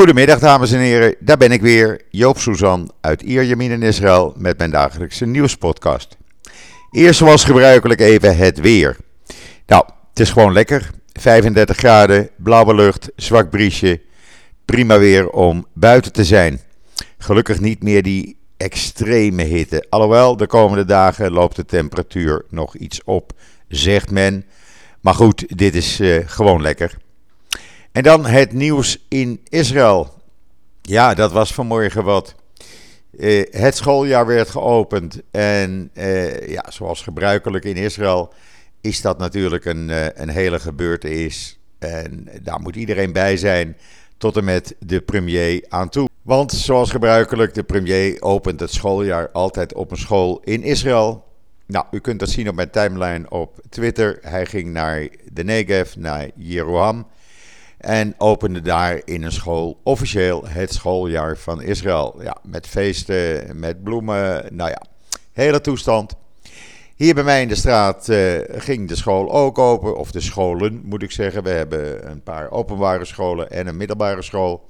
Goedemiddag dames en heren, daar ben ik weer, Joop Suzan uit Ierjemien in Israël met mijn dagelijkse nieuwspodcast. Eerst zoals gebruikelijk even het weer. Nou, het is gewoon lekker, 35 graden, blauwe lucht, zwak briesje, prima weer om buiten te zijn. Gelukkig niet meer die extreme hitte, alhoewel de komende dagen loopt de temperatuur nog iets op, zegt men. Maar goed, dit is uh, gewoon lekker. En dan het nieuws in Israël. Ja, dat was vanmorgen wat. Uh, het schooljaar werd geopend. En uh, ja, zoals gebruikelijk in Israël is dat natuurlijk een, uh, een hele gebeurtenis. En daar moet iedereen bij zijn, tot en met de premier aan toe. Want zoals gebruikelijk, de premier opent het schooljaar altijd op een school in Israël. Nou, u kunt dat zien op mijn timeline op Twitter. Hij ging naar de Negev, naar Jeroham. En opende daar in een school officieel het schooljaar van Israël. Ja, met feesten, met bloemen, nou ja, hele toestand. Hier bij mij in de straat uh, ging de school ook open, of de scholen moet ik zeggen. We hebben een paar openbare scholen en een middelbare school.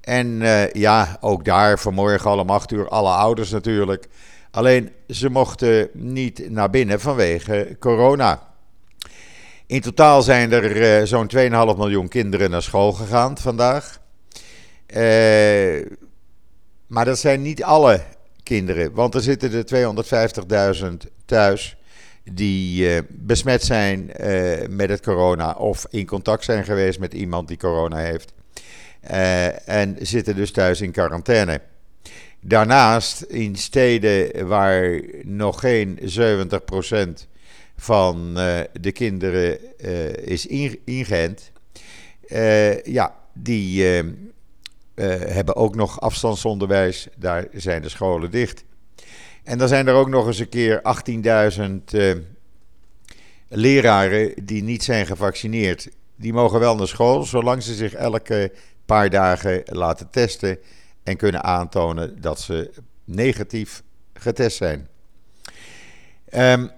En uh, ja, ook daar vanmorgen al om 8 uur, alle ouders natuurlijk. Alleen ze mochten niet naar binnen vanwege corona. In totaal zijn er uh, zo'n 2,5 miljoen kinderen naar school gegaan vandaag. Uh, maar dat zijn niet alle kinderen, want er zitten er 250.000 thuis die uh, besmet zijn met het corona of in contact zijn geweest met iemand die corona heeft. en zitten dus thuis in quarantaine. Daarnaast in steden waar nog geen 70% van uh, de kinderen uh, is ingeënt. Uh, ja, die hebben ook nog afstandsonderwijs. Daar zijn de scholen dicht. En dan zijn er ook nog eens een keer 18.000 leraren die niet zijn gevaccineerd. Die mogen wel naar school, zolang ze zich elke paar dagen laten testen en kunnen aantonen dat ze negatief getest zijn. Um,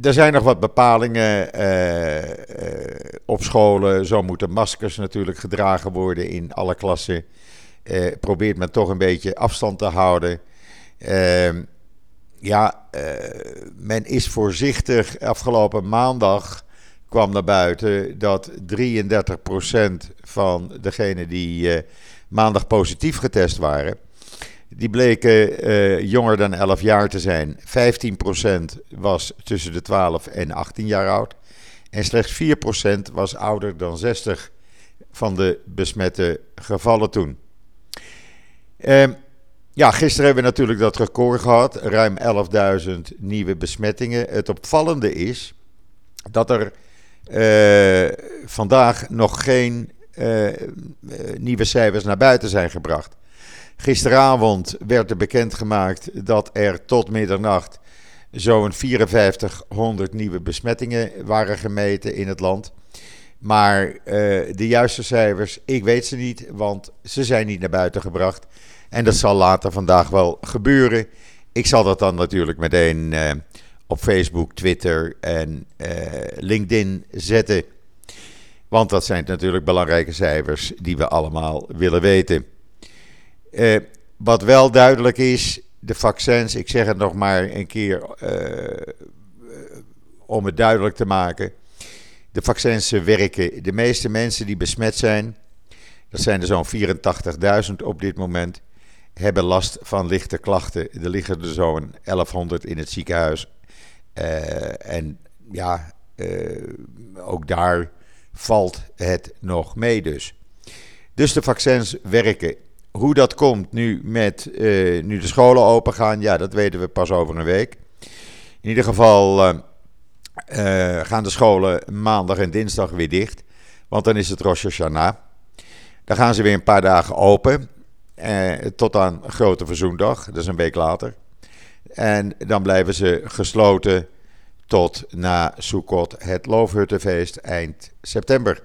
er zijn nog wat bepalingen uh, uh, op scholen. Zo moeten maskers natuurlijk gedragen worden in alle klassen. Uh, probeert men toch een beetje afstand te houden. Ehm, ja, men is voorzichtig. Afgelopen maandag kwam naar buiten dat 33% van degenen die maandag positief getest waren die bleken uh, jonger dan 11 jaar te zijn. 15% was tussen de 12 en 18 jaar oud. En slechts 4% was ouder dan 60 van de besmette gevallen toen. Uh, ja, gisteren hebben we natuurlijk dat record gehad. Ruim 11.000 nieuwe besmettingen. Het opvallende is dat er uh, vandaag nog geen uh, nieuwe cijfers naar buiten zijn gebracht. Gisteravond werd er bekendgemaakt dat er tot middernacht zo'n 5400 nieuwe besmettingen waren gemeten in het land. Maar uh, de juiste cijfers, ik weet ze niet, want ze zijn niet naar buiten gebracht. En dat zal later vandaag wel gebeuren. Ik zal dat dan natuurlijk meteen uh, op Facebook, Twitter en uh, LinkedIn zetten. Want dat zijn natuurlijk belangrijke cijfers die we allemaal willen weten. Uh, wat wel duidelijk is, de vaccins, ik zeg het nog maar een keer uh, om het duidelijk te maken. De vaccins werken. De meeste mensen die besmet zijn, dat zijn er zo'n 84.000 op dit moment, hebben last van lichte klachten. Er liggen er zo'n 1100 in het ziekenhuis. En ja, ook daar valt het nog mee dus. Dus de vaccins werken. Hoe dat komt nu met uh, nu de scholen open gaan, ja, dat weten we pas over een week. In ieder geval uh, uh, gaan de scholen maandag en dinsdag weer dicht. Want dan is het Rosh Hashanah. Dan gaan ze weer een paar dagen open. tot aan Grote Verzoendag, dat is een week later. En dan blijven ze gesloten tot na Sukkot, het Loofhuttenfeest eind september.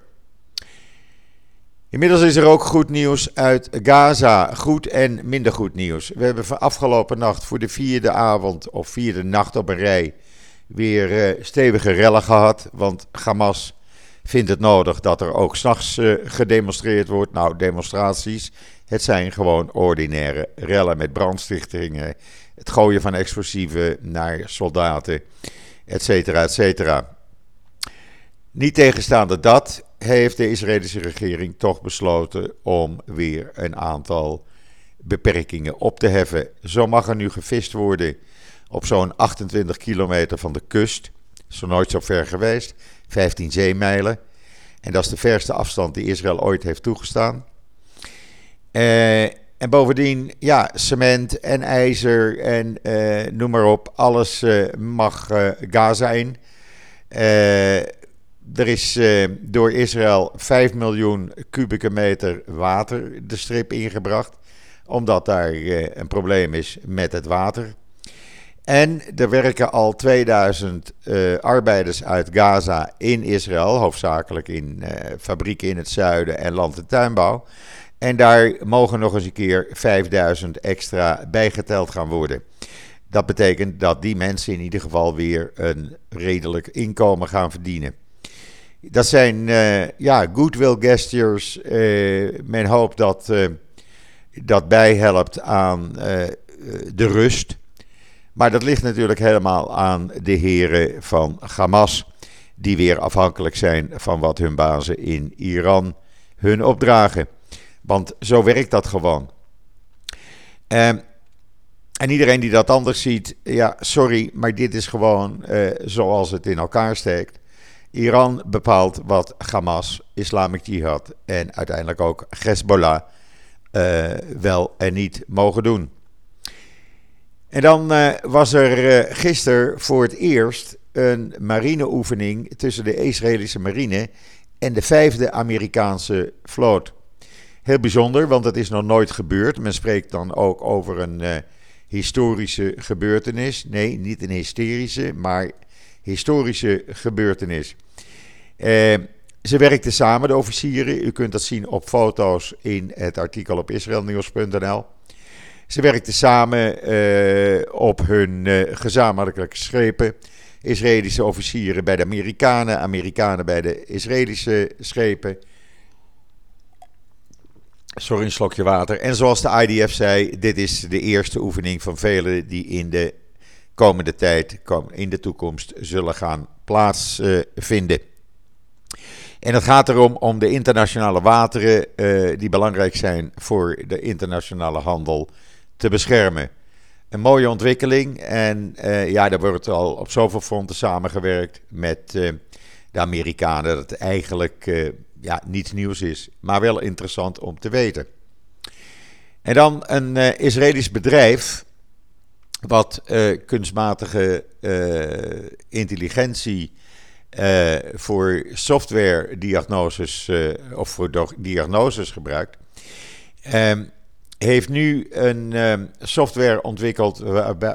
Inmiddels is er ook goed nieuws uit Gaza. Goed en minder goed nieuws. We hebben afgelopen nacht voor de vierde avond of vierde nacht op een rij weer uh, stevige rellen gehad. Want Hamas vindt het nodig dat er ook s'nachts uh, gedemonstreerd wordt. Nou, demonstraties, het zijn gewoon ordinaire rellen met brandstichtingen, het gooien van explosieven naar soldaten, et cetera, et cetera. Niet tegenstaande dat heeft de Israëlische regering toch besloten om weer een aantal beperkingen op te heffen. Zo mag er nu gevist worden op zo'n 28 kilometer van de kust. Zo nooit zo ver geweest, 15 zeemijlen. En dat is de verste afstand die Israël ooit heeft toegestaan. Uh, en bovendien, ja, cement en ijzer en uh, noem maar op, alles uh, mag Gaza in. Er is door Israël 5 miljoen kubieke meter water de strip ingebracht, omdat daar een probleem is met het water. En er werken al 2000 uh, arbeiders uit Gaza in Israël, hoofdzakelijk in fabrieken in het zuiden en land- en tuinbouw. En daar mogen nog eens een keer 5000 extra bijgeteld gaan worden. Dat betekent dat die mensen in ieder geval weer een redelijk inkomen gaan verdienen. Dat zijn uh, ja, goodwill gestures. men hoopt dat dat bijhelpt aan de rust maar dat ligt natuurlijk helemaal aan de heren van Hamas, die weer afhankelijk zijn van wat hun bazen in Iran hun opdragen. Want zo werkt dat gewoon. Ehm, en iedereen die dat anders ziet, ja, sorry, maar dit is gewoon zoals het in elkaar steekt. Iran bepaalt wat Hamas, Islamic Jihad en uiteindelijk ook Hezbollah uh, wel en niet mogen doen. En dan uh, was er uh, gisteren voor het eerst een marineoefening tussen de Israëlische marine en de vijfde Amerikaanse vloot. Heel bijzonder, want het is nog nooit gebeurd. Men spreekt dan ook over een historische gebeurtenis. Nee, niet een hysterische, maar historische gebeurtenis. ze werkten samen, de officieren. U kunt dat zien op foto's in het artikel op israelnieuws.nl. Ze werkten samen uh, op hun uh, gezamenlijke schepen. Israëlische officieren bij de Amerikanen, Amerikanen bij de Israëlische schepen. Sorry, een slokje water. En zoals de IDF zei, dit is de eerste oefening van vele die in de komende tijd, in de toekomst, zullen gaan plaatsvinden. En het gaat erom om de internationale wateren uh, die belangrijk zijn voor de internationale handel te beschermen. Een mooie ontwikkeling en uh, ja, er wordt al op zoveel fronten samengewerkt met uh, de Amerikanen dat eigenlijk ja, niets nieuws is, maar wel interessant om te weten. En dan een Israëlisch bedrijf wat kunstmatige intelligentie voor software diagnoses of voor diagnoses gebruikt. Ehm, heeft nu een uh, software ontwikkeld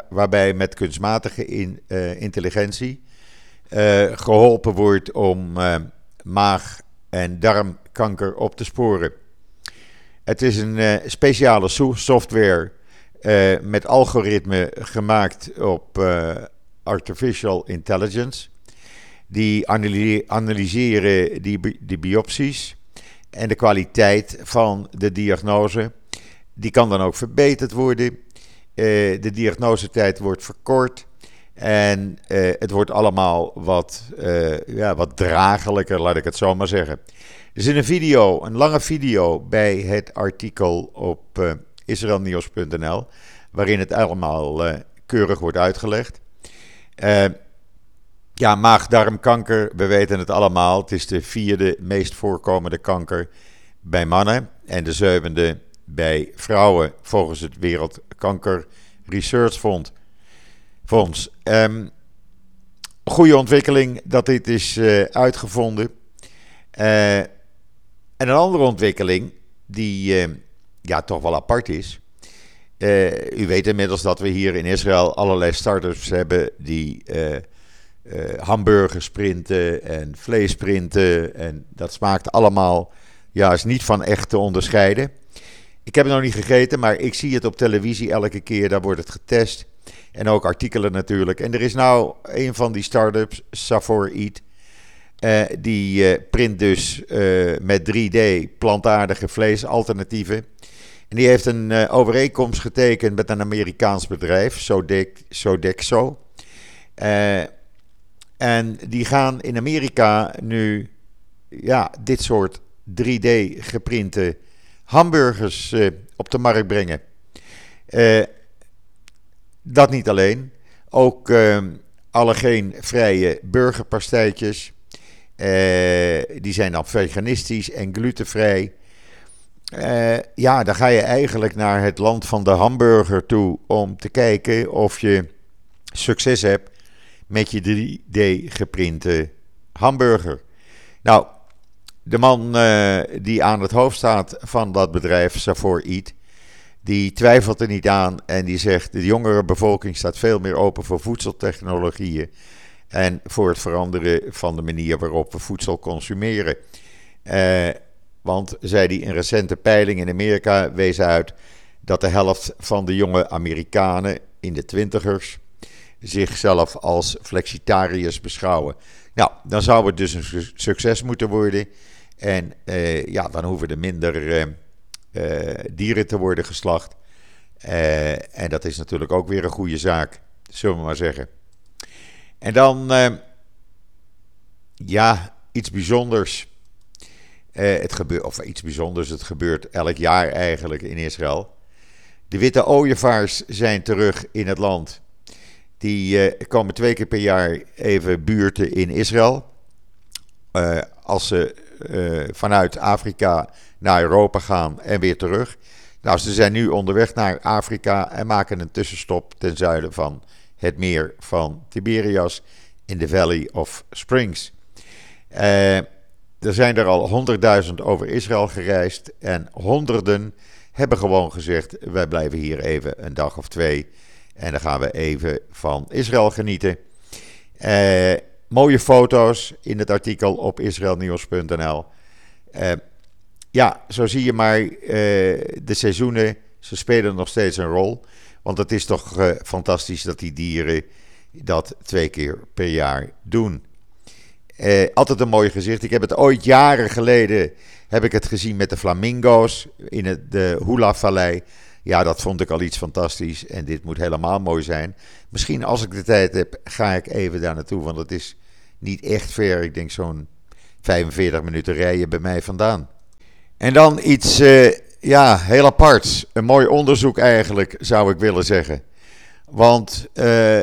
waarbij met kunstmatige in, uh, intelligentie uh, geholpen wordt om ehm, maag- en darmkanker op te sporen. Het is een eh, speciale software met algoritme gemaakt op artificial intelligence. Die analyseren die, die biopsies en de kwaliteit van de diagnose. Die kan dan ook verbeterd worden. De diagnosetijd wordt verkort. En uh, het wordt allemaal wat, uh, ja, wat dragelijker, laat ik het zo maar zeggen. Er zit een video, een lange video bij het artikel op uh, israelnieuws.nl, waarin het allemaal keurig wordt uitgelegd. ja, maag-darmkanker, we weten het allemaal. Het is de vierde meest voorkomende kanker bij mannen en de zevende bij vrouwen volgens het Wereldkanker Research Fonds. Um, goede ontwikkeling dat dit is uh, uitgevonden. Uh, en een andere ontwikkeling die uh, ja, toch wel apart is. u weet inmiddels dat we hier in Israël allerlei startups hebben die hamburgers printen en vlees printen. En dat smaakt allemaal, ja, is niet van echt te onderscheiden. Ik heb het nog niet gegeten, maar ik zie het op televisie elke keer. Daar wordt het getest. En ook artikelen natuurlijk. En er is nou een van die startups, Safor Eat. die print dus met 3D plantaardige vleesalternatieven. En die heeft een overeenkomst getekend met een Amerikaans bedrijf, Sodexo. en die gaan in Amerika nu ja, dit soort 3D geprinte hamburgers op de markt brengen. Uh, dat niet alleen. Ook uh, allergeenvrije burgerpastijtjes. die zijn dan veganistisch en glutenvrij. ja, dan ga je eigenlijk naar het land van de hamburger toe om te kijken of je succes hebt met je 3D geprinte hamburger. Nou, de man uh, die aan het hoofd staat van dat bedrijf, Safor Eat, die twijfelt er niet aan en die zegt: de jongere bevolking staat veel meer open voor voedseltechnologieën en voor het veranderen van de manier waarop we voedsel consumeren. Uh, want, zei hij, een recente peiling in Amerika wees uit dat de helft van de jonge Amerikanen in de twintigers zichzelf als flexitariërs beschouwen. Nou, dan zou het dus een succes moeten worden. En uh, ja, dan hoeven er minder uh, dieren te worden geslacht. en dat is natuurlijk ook weer een goede zaak, zullen we maar zeggen. En dan, ja, iets bijzonders. het gebeurt, of iets bijzonders, het gebeurt elk jaar eigenlijk in Israël. De witte ooievaars zijn terug in het land. Die komen twee keer per jaar even buurten in Israël. als ze uh, vanuit Afrika naar Europa gaan en weer terug. Nou, ze zijn nu onderweg naar Afrika en maken een tussenstop ten zuiden van het meer van Tiberias in de Valley of Springs. Uh, er zijn er al 100.000 over Israël gereisd en honderden hebben gewoon gezegd: wij blijven hier even een dag of twee en dan gaan we even van Israël genieten. Uh, mooie foto's in het artikel op israelnieuws.nl. Uh, ja, zo zie je maar, uh, de seizoenen, ze spelen nog steeds een rol. Want het is toch uh, fantastisch dat die dieren dat twee keer per jaar doen. altijd een mooi gezicht. Ik heb het ooit jaren geleden heb ik het gezien met de flamingo's in het, de Hula-vallei. Ja, dat vond ik al iets fantastisch. En dit moet helemaal mooi zijn. Misschien als ik de tijd heb, ga ik even daar naartoe. Want het is niet echt ver. Ik denk zo'n 45 minuten rijden bij mij vandaan. En dan iets, uh, ja, heel aparts. Een mooi onderzoek eigenlijk, zou ik willen zeggen. Want uh,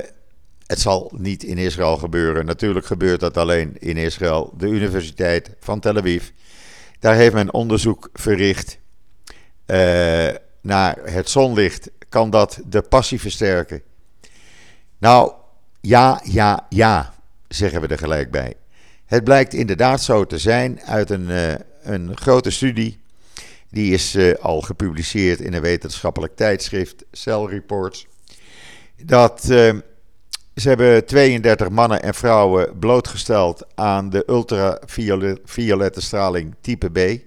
het zal niet in Israël gebeuren. Natuurlijk gebeurt dat alleen in Israël. De Universiteit van Tel Aviv. Daar heeft men onderzoek verricht uh, naar het zonlicht. Kan dat de passie versterken? Nou, ja, ja, ja, zeggen we er gelijk bij. Het blijkt inderdaad zo te zijn uit een, uh, een grote studie. Die is uh, al gepubliceerd in een wetenschappelijk tijdschrift, Cell Reports. Dat uh, ze hebben 32 mannen en vrouwen blootgesteld aan de ultraviolette straling type B.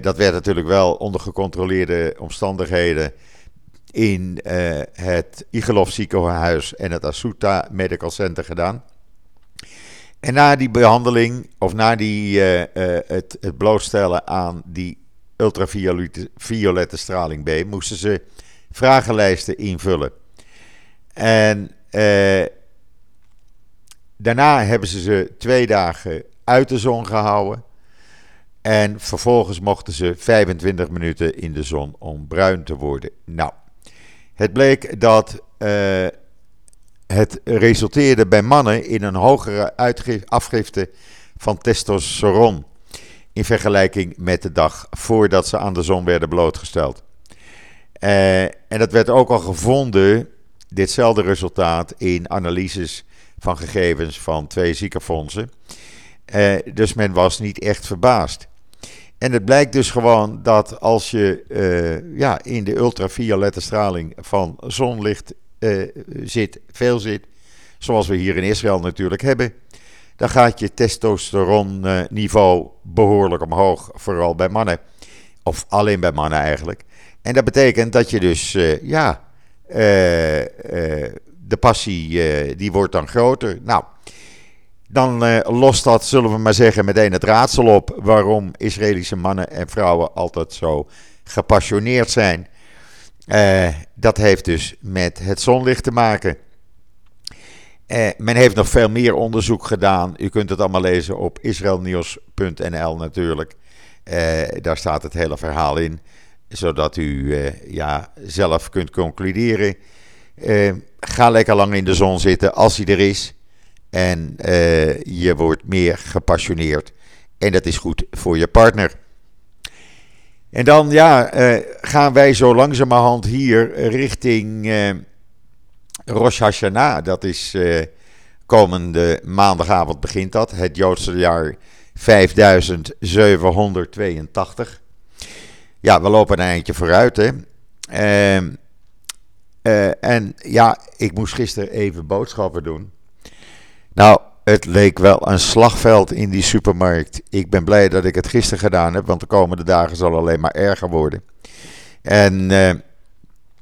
dat werd natuurlijk wel onder gecontroleerde omstandigheden in het Igelov ziekenhuis en het Asuta Medical Center gedaan. En na die behandeling, of na die, uh, het, het, blootstellen aan die ultraviolette straling B, moesten ze vragenlijsten invullen. En daarna hebben ze ze twee dagen uit de zon gehouden. En vervolgens mochten ze 25 minuten in de zon om bruin te worden. Nou, het bleek dat het resulteerde bij mannen in een hogere afgifte van testosteron in vergelijking met de dag voordat ze aan de zon werden blootgesteld. Uh, en dat werd ook al gevonden, ditzelfde resultaat, in analyses van gegevens van twee ziekenfondsen. Uh, dus men was niet echt verbaasd. En het blijkt dus gewoon dat als je uh, ja, in de ultraviolette straling van zonlicht uh, zit, veel zit, zoals we hier in Israël natuurlijk hebben, dan gaat je testosteronniveau behoorlijk omhoog, vooral bij mannen. Of alleen bij mannen eigenlijk. En dat betekent dat je dus, ja, de passie die wordt dan groter. Nou, dan uh, lost dat, zullen we maar zeggen, meteen het raadsel op waarom Israëlische mannen en vrouwen altijd zo gepassioneerd zijn. Uh, dat heeft dus met het zonlicht te maken. Uh, men heeft nog veel meer onderzoek gedaan. U kunt het allemaal lezen op israelnieuws.nl natuurlijk. daar staat het hele verhaal in, zodat u ja, zelf kunt concluderen. ga lekker lang in de zon zitten als hij er is. En uh, je wordt meer gepassioneerd. En dat is goed voor je partner. En dan ja, uh, gaan wij zo langzamerhand hier richting uh, Rosh Hashanah. Dat is komende maandagavond begint dat. Het Joodse jaar 5782. Ja, we lopen een eindje vooruit hè. Ehm, en ja, ik moest gisteren even boodschappen doen. Nou, het leek wel een slagveld in die supermarkt. Ik ben blij dat ik het gisteren gedaan heb, want de komende dagen zal alleen maar erger worden. En uh,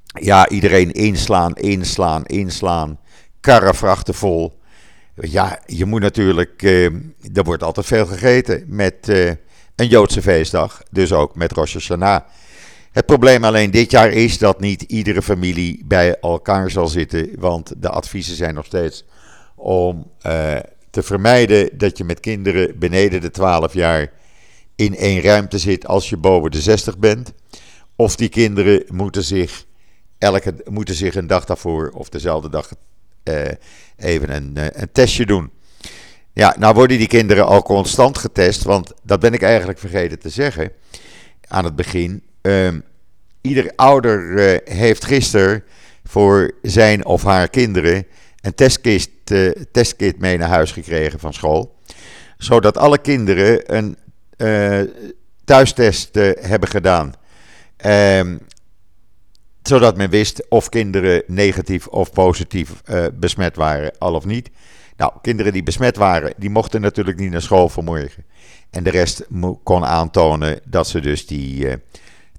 ja, iedereen inslaan, inslaan, inslaan. Karrenvrachten vol. Ja, je moet natuurlijk. Uh, er wordt altijd veel gegeten met uh, een Joodse feestdag. Dus ook met Rosh Hashanah. Het probleem alleen dit jaar is dat niet iedere familie bij elkaar zal zitten. Want de adviezen zijn nog steeds om uh, te vermijden dat je met kinderen beneden de 12 jaar in één ruimte zit als je boven de 60 bent. Of die kinderen moeten zich, elke, moeten zich een dag daarvoor of dezelfde dag uh, even een, uh, een testje doen. Ja, nou worden die kinderen al constant getest, want dat ben ik eigenlijk vergeten te zeggen aan het begin. Uh, ieder ouder heeft gisteren voor zijn of haar kinderen een testkit mee naar huis gekregen van school. Zodat alle kinderen een uh, thuistest uh, hebben gedaan. Ehm, zodat men wist of kinderen negatief of positief besmet waren, al of niet. Nou, kinderen die besmet waren, die mochten natuurlijk niet naar school vanmorgen. En de rest kon aantonen dat ze dus die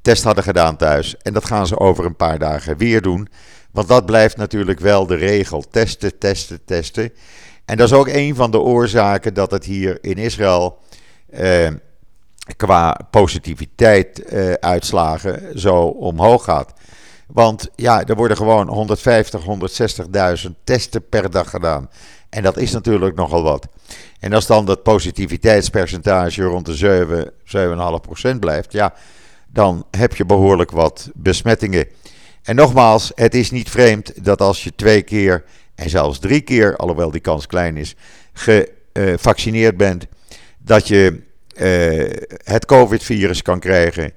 test hadden gedaan thuis. En dat gaan ze over een paar dagen weer doen. Want dat blijft natuurlijk wel de regel. Testen, testen, testen. En dat is ook een van de oorzaken dat het hier in Israël eh, qua positiviteit eh, uitslagen zo omhoog gaat. Want ja, er worden gewoon 150, 160.000 testen per dag gedaan. En dat is natuurlijk nogal wat. En als dan dat positiviteitspercentage rond de 7, 7,5% blijft, ja, dan heb je behoorlijk wat besmettingen. En nogmaals, het is niet vreemd dat als je twee keer en zelfs drie keer, alhoewel die kans klein is, gevaccineerd bent, dat je uh, het COVID-virus kan krijgen.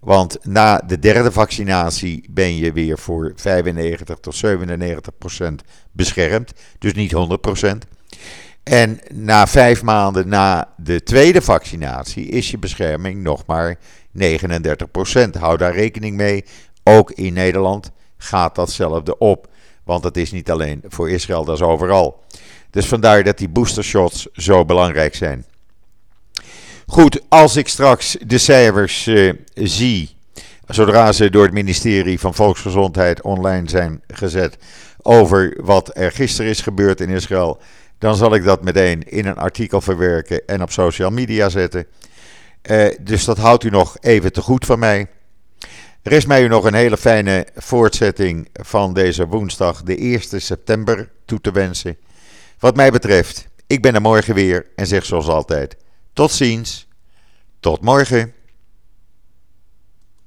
Want na de derde vaccinatie ben je weer voor 95 tot 97 procent beschermd. Dus niet 100 procent. En na vijf maanden na de tweede vaccinatie is je bescherming nog maar 39 procent. Hou daar rekening mee. Ook in Nederland gaat datzelfde op. Want het is niet alleen voor Israël, dat is overal. Dus vandaar dat die boostershots zo belangrijk zijn. Goed, als ik straks de cijfers uh, zie, zodra ze door het ministerie van Volksgezondheid online zijn gezet, over wat er gisteren is gebeurd in Israël, dan zal ik dat meteen in een artikel verwerken en op social media zetten. Uh, dus dat houdt u nog even te goed van mij. Er is mij u nog een hele fijne voortzetting van deze woensdag, de 1 september, toe te wensen. Wat mij betreft, ik ben er morgen weer en zeg zoals altijd: tot ziens, tot morgen.